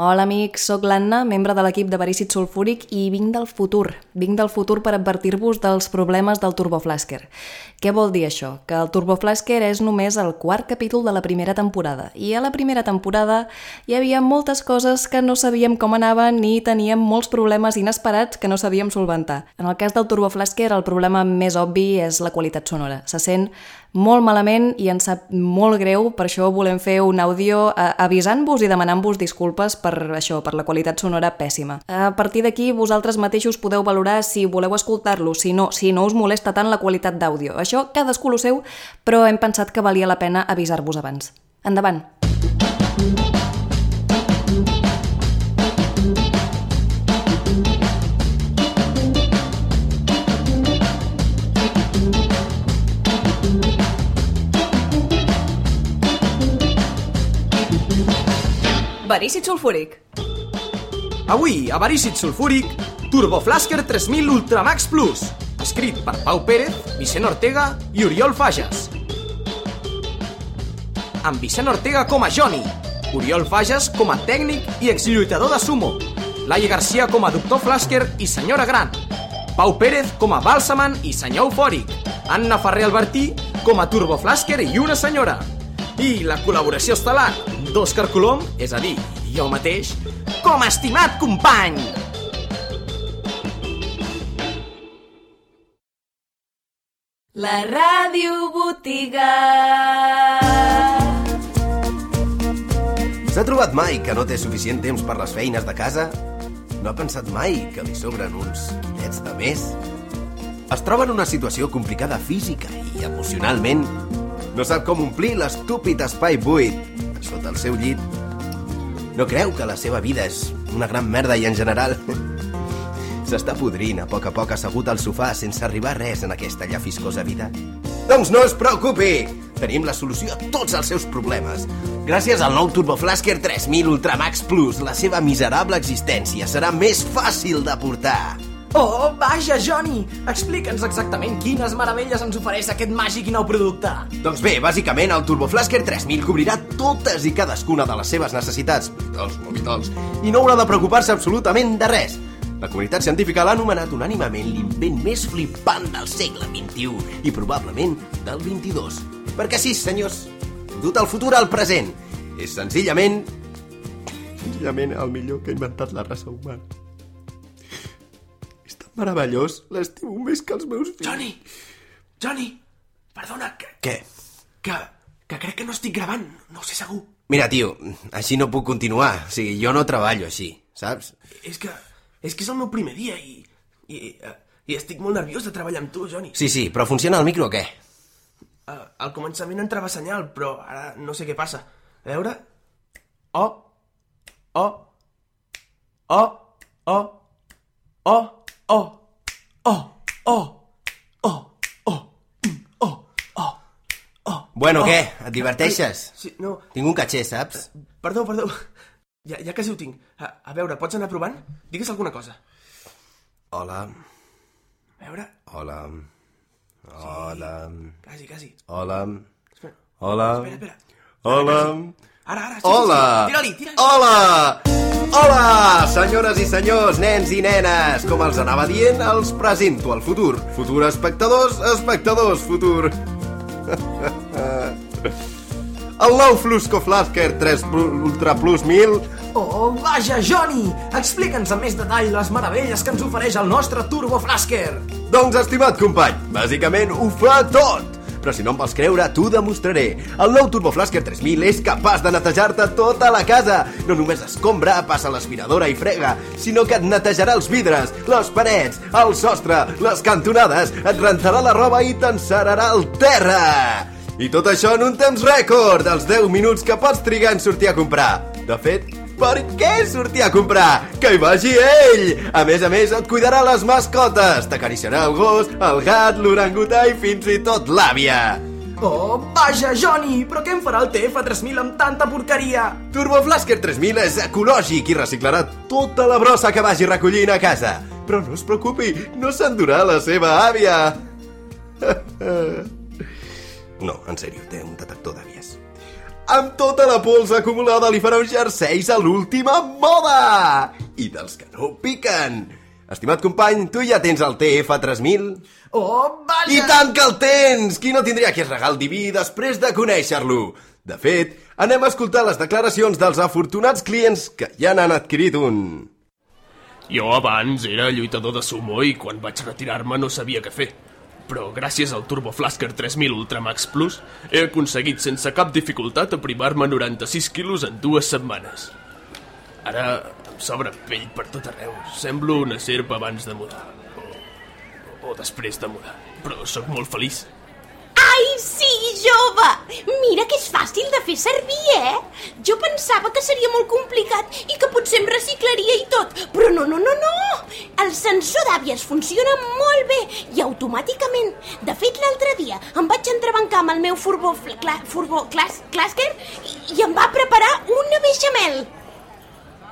Hola amics, sóc l'Anna, membre de l'equip de Verícid Sulfúric i vinc del futur. Vinc del futur per advertir-vos dels problemes del Turboflasker. Què vol dir això? Que el Turboflasker és només el quart capítol de la primera temporada. I a la primera temporada hi havia moltes coses que no sabíem com anaven ni teníem molts problemes inesperats que no sabíem solventar. En el cas del Turboflasker, el problema més obvi és la qualitat sonora. Se sent molt malament i ens sap molt greu, per això volem fer un àudio eh, avisant-vos i demanant-vos disculpes per això, per la qualitat sonora pèssima. A partir d'aquí, vosaltres mateixos podeu valorar si voleu escoltar-lo, si no, si no us molesta tant la qualitat d'àudio. Això cadascú lo seu, però hem pensat que valia la pena avisar-vos abans. Endavant! Verícid sulfúric. Avui, a Verícid Sulfúric, Turbo Flasker 3000 Ultramax Plus, escrit per Pau Pérez, Vicent Ortega i Oriol Fages. Amb Vicent Ortega com a Johnny, Oriol Fages com a tècnic i exlluitador de sumo, Laia Garcia com a doctor Flasker i senyora gran, Pau Pérez com a Balsaman i senyor eufòric, Anna Ferrer Albertí com a Turbo Flasker i una senyora, i la col·laboració estel·lar d'Òscar Colom, és a dir, jo mateix, com a estimat company. La ràdio botiga. S'ha trobat mai que no té suficient temps per les feines de casa? No ha pensat mai que li sobren uns diners de més? Es troba en una situació complicada física i emocionalment? No sap com omplir l'estúpid espai buit sota el seu llit? No creu que la seva vida és una gran merda i en general s'està podrint a poc a poc assegut al sofà sense arribar res en aquesta llafiscosa vida? Doncs no es preocupi! Tenim la solució a tots els seus problemes. Gràcies al nou Turbo Flasker 3000 Ultramax Plus, la seva miserable existència serà més fàcil de portar. Oh, vaja, Johnny! Explica'ns exactament quines meravelles ens ofereix aquest màgic i nou producte. Doncs bé, bàsicament el Turbo Flasker 3000 cobrirà totes i cadascuna de les seves necessitats, no vitals, i no haurà de preocupar-se absolutament de res. La comunitat científica l'ha anomenat unànimament l'invent més flipant del segle XXI i probablement del XXII. Perquè sí, senyors, dut el futur al present. És senzillament... Senzillament el millor que ha inventat la raça humana. Meravellós, l'estimo més que els meus fills. Johnny! Johnny! Perdona, que, Què? que, que crec que no estic gravant, no ho sé segur. Mira, tio, així no puc continuar. O sigui, jo no treballo així, saps? És que, és que és el meu primer dia i, i, i estic molt nerviós de treballar amb tu, Johnny. Sí, sí, però funciona el micro o què? Uh, al començament entrava senyal, però ara no sé què passa. A veure... Oh, oh, oh, oh, oh, oh, oh, oh, mm, oh, oh, oh. Bueno, oh. què? Et diverteixes? Ai, Sí, no, Tinc un caché, saps? perdó, perdó. Ja, ja quasi ho tinc. A, a veure, pots anar provant? Digues alguna cosa. Hola, A veure... hola, hola, Quasi, quasi. hola, Espera, hola, espera, espera. hola, Ara, ara, sí, hola, sí, sí. Tira-li, tira-li. hola, hola, senyores i senyors, nens i nenes, com els anava dient, els presento al futur. Futur espectadors, espectadors, futur. El nou Flusco Flasker 3 Ultra Plus 1000 Oh, vaja, Johnny! Explica'ns amb més detall les meravelles que ens ofereix el nostre Turbo Flasker. Doncs, estimat company, bàsicament ho fa tot. Però si no em vols creure, t'ho demostraré. El nou Turbo Flasker 3000 és capaç de netejar-te tota la casa. No només escombra, passa l'aspiradora i frega, sinó que et netejarà els vidres, les parets, el sostre, les cantonades, et rentarà la roba i t'encerarà el terra. I tot això en un temps rècord, els 10 minuts que pots trigar en sortir a comprar. De fet, per què sortir a comprar? Que hi vagi ell! A més a més, et cuidarà les mascotes, t'acariciarà el gos, el gat, l'orangutà i fins i tot l'àvia. Oh, vaja, Johnny! Però què em farà el TF3000 amb tanta porqueria? Turbo Flasker 3000 és ecològic i reciclarà tota la brossa que vagi recollint a casa. Però no es preocupi, no s'endurà la seva àvia. No, en sèrio, té un detector d'àvies. amb tota la pols acumulada li farà uns jerseis a l'última moda! I dels que no piquen! Estimat company, tu ja tens el TF3000? Oh, vaja! I tant que el tens! Qui no tindria aquest regal diví després de conèixer-lo? De fet, anem a escoltar les declaracions dels afortunats clients que ja n'han adquirit un. Jo abans era lluitador de sumo i quan vaig retirar-me no sabia què fer. Però gràcies al Turbo Flasker 3000 Ultramax Plus he aconseguit sense cap dificultat aprimar-me 96 quilos en dues setmanes. Ara em sobra pell per tot arreu. Semblo una serp abans de mudar. O, o després de mudar. Però sóc molt feliç. Ai, jove! Mira que és fàcil de fer servir, eh? Jo pensava que seria molt complicat i que potser em reciclaria i tot, però no, no, no, no! El sensor d'àvies funciona molt bé i automàticament. De fet, l'altre dia em vaig entrebancar amb el meu furbó, cla, furbó clas, clasquer i, i em va preparar una beixamel.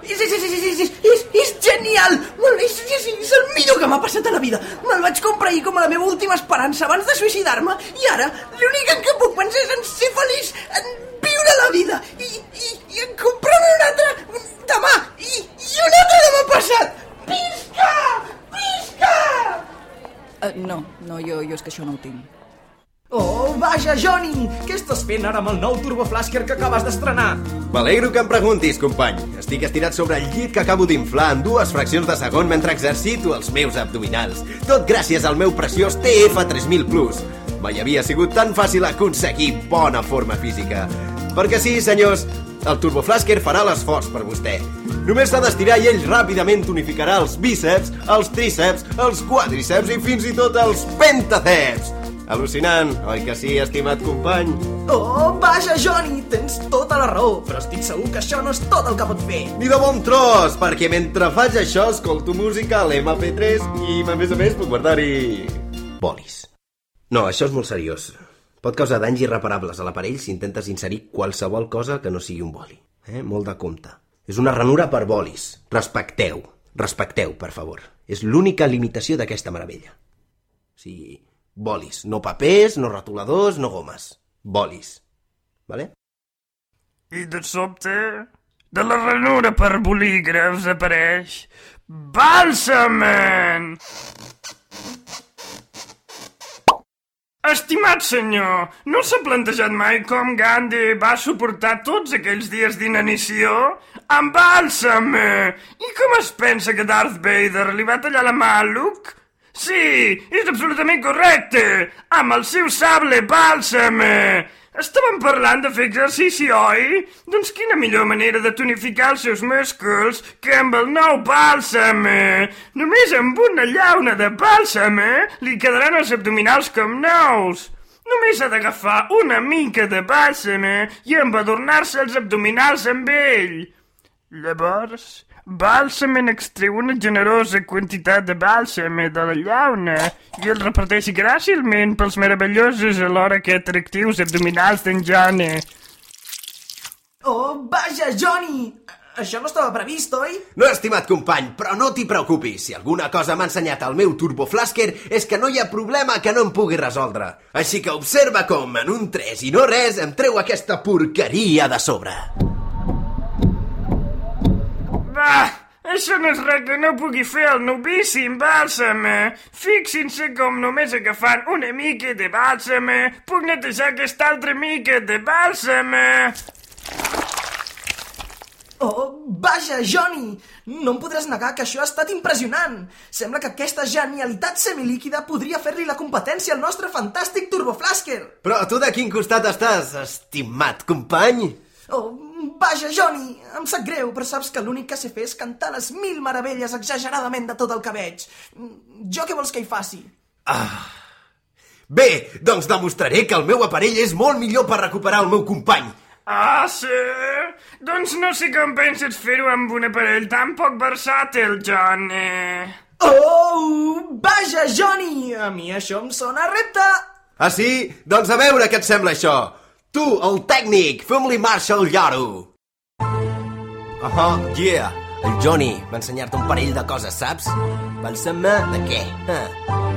És, és, és, és, és, és, és genial! Molt, és, és, és el millor que m'ha passat a la vida. Me'l vaig comprar ahir com a la meva última esperança abans de suïcidar-me i ara l'únic en què puc pensar és en ser feliç, en viure la vida i, i, i en comprar-me un altre demà i, i un altre demà passat. Visca! Visca! Uh, no, no, jo, jo és que això no ho tinc. Oh, vaja, Johnny! Què estàs fent ara amb el nou Turbo Flasker que acabes d'estrenar? M'alegro que em preguntis, company. Estic estirat sobre el llit que acabo d'inflar en dues fraccions de segon mentre exercito els meus abdominals. Tot gràcies al meu preciós TF3000 Plus. Mai havia sigut tan fàcil aconseguir bona forma física. Perquè sí, senyors, el Turbo Flasker farà l'esforç per vostè. Només s'ha d'estirar i ell ràpidament tonificarà els bíceps, els tríceps, els quadríceps i fins i tot els pentaceps. Al·lucinant, oi que sí, estimat company? Oh, vaja, Johnny! Tens tota la raó, però estic segur que això no és tot el que pot fer. Ni de bon tros, perquè mentre faig això escolto música a l'MP3 i, a més a més, puc guardar-hi... bolis. No, això és molt seriós. Pot causar danys irreparables a l'aparell si intentes inserir qualsevol cosa que no sigui un boli. Eh? Molt de compte. És una ranura per bolis. Respecteu. Respecteu, per favor. És l'única limitació d'aquesta meravella. O sigui, bolis. No papers, no retoladors, no gomes. Bolis. Vale? I de sobte, de la ranura per bolígrafs apareix Bàlsamen! Estimat senyor, no s'ha plantejat mai com Gandhi va suportar tots aquells dies d'inanició? Amb bàlsame! I com es pensa que Darth Vader li va tallar la mà a Luke? Sí, és absolutament correcte! Amb el seu sable bàlsame! Estàvem parlant de fer exercici, oi? Doncs quina millor manera de tonificar els seus músculs que amb el nou bàlsame! Només amb una llauna de bàlsame li quedaran els abdominals com nous! Només ha d'agafar una mica de bàlsame i embadornar-se els abdominals amb ell. Llavors, Bàlsam extreu una generosa quantitat de bàlsam de la llauna i el reparteix gràcilment pels meravellosos alhora que atractius abdominals d'en Johnny. Oh, vaja, Johnny! Això no estava previst, oi? No, estimat company, però no t'hi preocupis. Si alguna cosa m'ha ensenyat el meu Turbo Flasker és que no hi ha problema que no em pugui resoldre. Així que observa com, en un 3 i no res, em treu aquesta porqueria de sobre. Va, això no és res que no pugui fer el novici amb bàlsame. Fixin-se com només agafant una mica de bàlsame puc netejar aquesta altra mica de bàlsame. Oh, vaja, Johnny! No em podràs negar que això ha estat impressionant. Sembla que aquesta genialitat semilíquida podria fer-li la competència al nostre fantàstic turboflasker. Però tu de quin costat estàs, estimat company? Oh, vaja, Johnny! Em sap greu, però saps que l'únic que sé fer és cantar les mil meravelles exageradament de tot el que veig. Jo què vols que hi faci? Ah. Bé, doncs demostraré que el meu aparell és molt millor per recuperar el meu company. Ah, sí? Doncs no sé com penses fer-ho amb un aparell tan poc versàtil, Johnny. Oh, vaja, Johnny! A mi això em sona a repte. Ah, sí? Doncs a veure què et sembla això. Tu, el tècnic, fem-li marxa al lloro. Ah, yeah. El Johnny va ensenyar-te un parell de coses, saps? Bàlsam de què? Ah.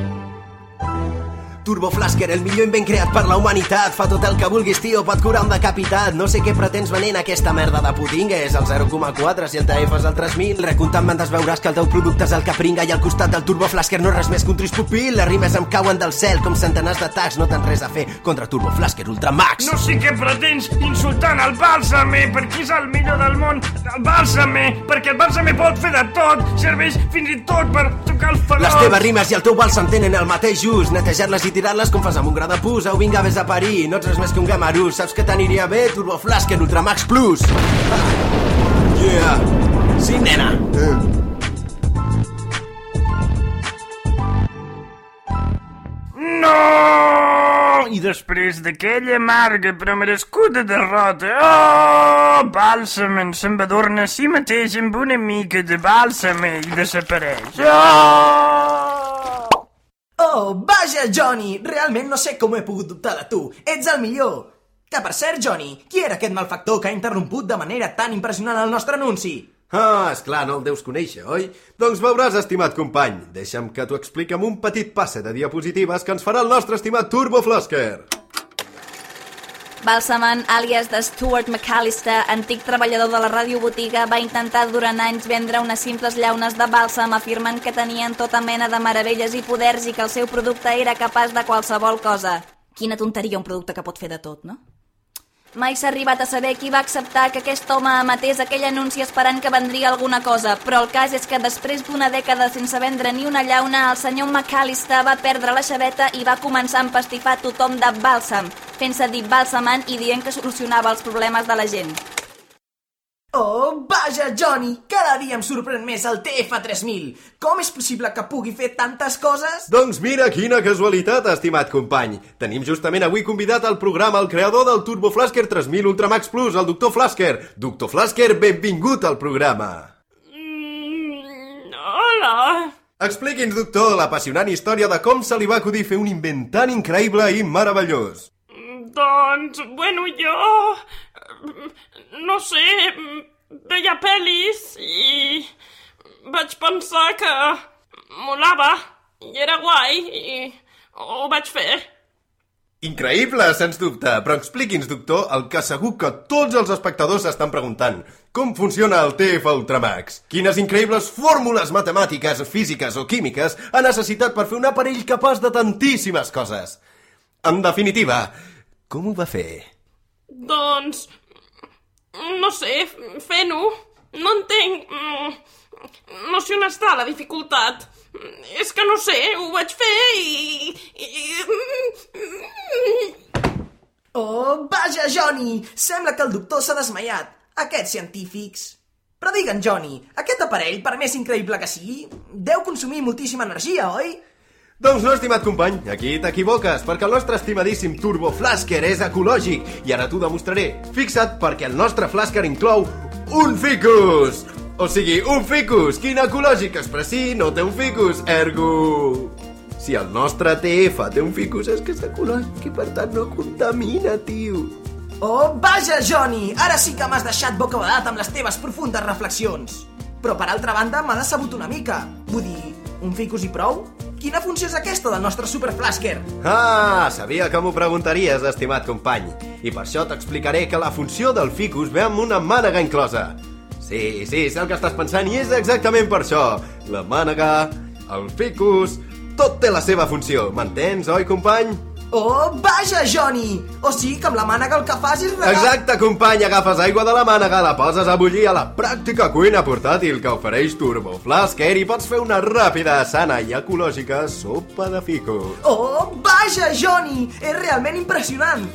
Turbo Flasker, el millor invent creat per la humanitat. Fa tot el que vulguis, tio, pot curar un decapitat. No sé què pretens venent aquesta merda de putinga. És el 0,4 si el TF és el 3000. Recomptant bandes veuràs que el teu producte és el que pringa i al costat del Turbo Flasker no res més que un trist pupil. Les rimes em cauen del cel com centenars d'atacs. No tens res a fer contra Turbo Flasker Ultramax. No sé què pretens insultant el Bàlsame, perquè és el millor del món. El Bàlsame, perquè el Bàlsame pot fer de tot. Serveix fins i tot per tocar els fagots. Les teves rimes i el teu bàlsam tenen el mateix ús. Netejar-les i tirar-les com fas amb un gra de pus. Au, vinga, vés a parir. No ets res més que un gamarús. Saps que t'aniria bé Turbo Flasker Ultramax Plus. Ah. Yeah. Sí, nena. No! I després d'aquella amarga però merescuda derrota, oh, Bàlsam se'n va adornar a si mateix amb una mica de bàlsam i desapareix. Oh! Oh, vaja, Johnny! Realment no sé com he pogut dubtar de tu. Ets el millor! Que, per cert, Johnny, qui era aquest malfactor que ha interromput de manera tan impressionant el nostre anunci? Ah, esclar, no el deus conèixer, oi? Doncs veuràs, estimat company. Deixa'm que t'ho expliqui amb un petit passe de diapositives que ens farà el nostre estimat Turbo Flasker. Balsaman, àlies de Stuart McAllister, antic treballador de la radiobotiga, va intentar durant anys vendre unes simples llaunes de bàlsam afirmant que tenien tota mena de meravelles i poders i que el seu producte era capaç de qualsevol cosa. Quina tonteria un producte que pot fer de tot, no? Mai s'ha arribat a saber qui va acceptar que aquest home emetés aquell anunci esperant que vendria alguna cosa, però el cas és que després d'una dècada sense vendre ni una llauna, el senyor McAllister va perdre la xaveta i va començar a empastifar tothom de bàlsam, fent-se dir bàlsamant i dient que solucionava els problemes de la gent. Oh, vaja, Johnny! Cada dia em sorprèn més el TF3000. Com és possible que pugui fer tantes coses? Doncs mira quina casualitat, estimat company. Tenim justament avui convidat al programa el creador del Turbo Flasker 3000 Ultramax Plus, el Dr. Flasker. Dr. Flasker, benvingut al programa. Mm, hola. Expliqui'ns, doctor, l'apassionant història de com se li va acudir fer un invent tan increïble i meravellós. Doncs, bueno, jo... No sé, veia pel·lis i vaig pensar que molava i era guai i ho vaig fer. Increïble, sens dubte, però expliqui'ns, doctor, el que segur que tots els espectadors s'estan preguntant. Com funciona el TF Ultramax? Quines increïbles fórmules matemàtiques, físiques o químiques ha necessitat per fer un aparell capaç de tantíssimes coses? En definitiva, com ho va fer? Doncs... No sé, fent-ho. No entenc... mm, No sé on està la dificultat. És que no sé, ho vaig fer i... i... Oh, vaja, Johnny! Sembla que el doctor s'ha desmaiat. Aquests científics... Però digue'n, Johnny, aquest aparell, per més increïble que sigui, deu consumir moltíssima energia, oi? Doncs no, estimat company, aquí t'equivoques, perquè el nostre estimadíssim Turbo Flasker és ecològic, i ara t'ho demostraré. Fixa't perquè el nostre Flasker inclou un ficus! O sigui, un ficus! Quin ecològic expressí no té un ficus, ergo... Si el nostre TF té un ficus és que és ecològic i per tant no contamina, tio. Oh, vaja, Johnny! Ara sí que m'has deixat bocabadat amb les teves profundes reflexions. Però, per altra banda, m'ha decebut una mica. Vull dir, un ficus i prou? Quina funció és aquesta del nostre Superflasker? Ah, sabia que m'ho preguntaries, estimat company. I per això t'explicaré que la funció del ficus ve amb una mànega inclosa. Sí, sí, sé el que estàs pensant i és exactament per això. La mànega, el ficus... Tot té la seva funció, m'entens, oi, company? Oh, vaja, Johnny! O sigui que amb la mànega el que fas és regar... Exacte, company, agafes aigua de la mànega, la poses a bullir a la pràctica cuina portàtil que ofereix Turbo Flasker i pots fer una ràpida, sana i ecològica sopa de ficus. Oh, vaja, Johnny! És realment impressionant!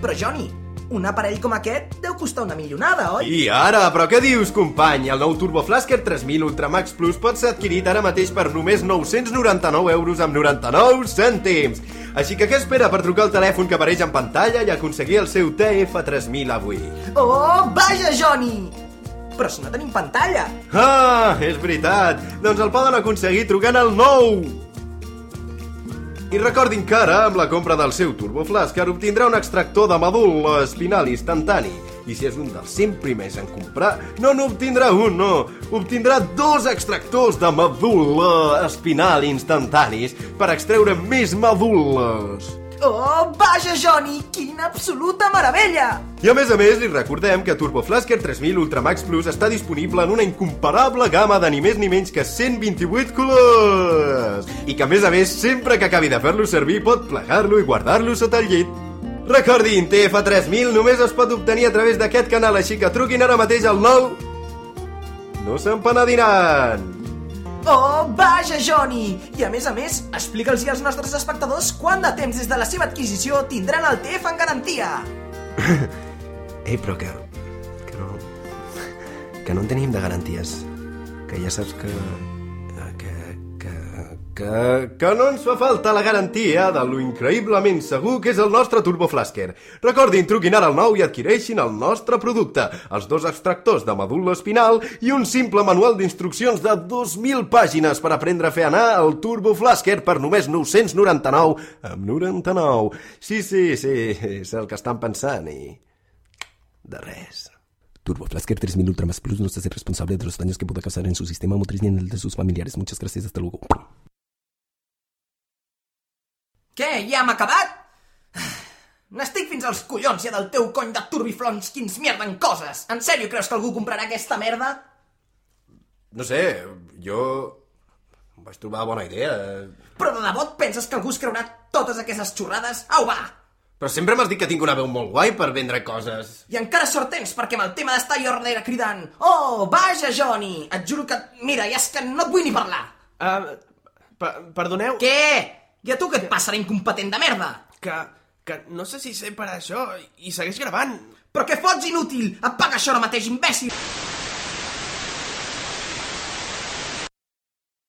Però, Johnny, un aparell com aquest deu costar una milionada, oi? I ara, però què dius, company? El nou Turbo Flasker 3000 Ultramax Plus pot ser adquirit ara mateix per només 999 euros amb 99 cèntims. Així que què espera per trucar al telèfon que apareix en pantalla i aconseguir el seu TF3000 avui? Oh, vaja, Johnny! Però si no tenim pantalla! Ah, és veritat! Doncs el poden aconseguir trucant al 9! I recordin que ara, amb la compra del seu Turbo Flasker, obtindrà un extractor de medul espinal instantani I si és un dels 100 primers en comprar, no n'obtindrà un, no. Obtindrà dos extractors de medul·la espinal instantanis per extreure més medul·les. Oh, vaja, Johnny! Quina absoluta meravella! I a més a més, li recordem que Turbo Flasker 3000 Ultramax Plus està disponible en una incomparable gamma de ni més ni menys que 128 colors! I que a més a més, sempre que acabi de fer-lo servir, pot plegar-lo i guardar-lo sota el llit. Recordin, TF3000 només es pot obtenir a través d'aquest canal, així que truquin ara mateix al 9... No s'empenediran! Oh, vaja, Johnny! I a més a més, explica'ls als nostres espectadors quant de temps des de la seva adquisició tindran el TF en garantia. Ei, però que... que no... que no en tenim de garanties. Que ja saps que... que... que... que... no ens fa falta la garantia de lo increïblement segur que és el nostre Turbo Flasker. Recordin, truquin ara al 9 i adquireixin el nostre producte, els dos extractors de medul·la espinal i un simple manual d'instruccions de 2.000 pàgines per aprendre a fer anar el Turbo Flasker per només 999 amb 99. Sí, sí, sí, és el que estan pensant i... de res. Turbo Flasker 3000 Ultra Más Plus no se hace responsable de los daños que pueda causar en su sistema motriz ni en el de sus familiares. Muchas gracias, hasta luego. Què, ja hem acabat? N'estic fins als collons ja del teu cony de turbiflons, quins mierden coses! En sèrio creus que algú comprarà aquesta merda? No sé, jo... em vaig trobar bona idea. Però de debò et penses que algú es creurà totes aquestes xorrades? Au, va! Però sempre m'has dit que tinc una veu molt guai per vendre coses. I encara sort tens, perquè amb el tema d'estar jo darrere cridant Oh, vaja, Johnny! Et juro que... Mira, ja és que no et vull ni parlar! Uh, per perdoneu... Què? I a tu què et passa, incompetent de merda? Que, que no sé si sé per això i segueix gravant. Però què fots, inútil? Apaga això ara mateix, imbècil!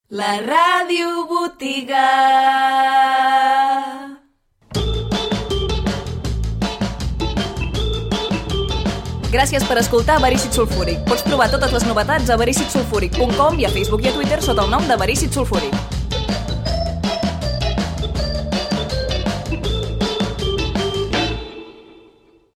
La ràdio botiga. Gràcies per escoltar Verícid Sulfúric. Pots trobar totes les novetats a vericitsulfúric.com i a Facebook i a Twitter sota el nom de Verícid Sulfúric.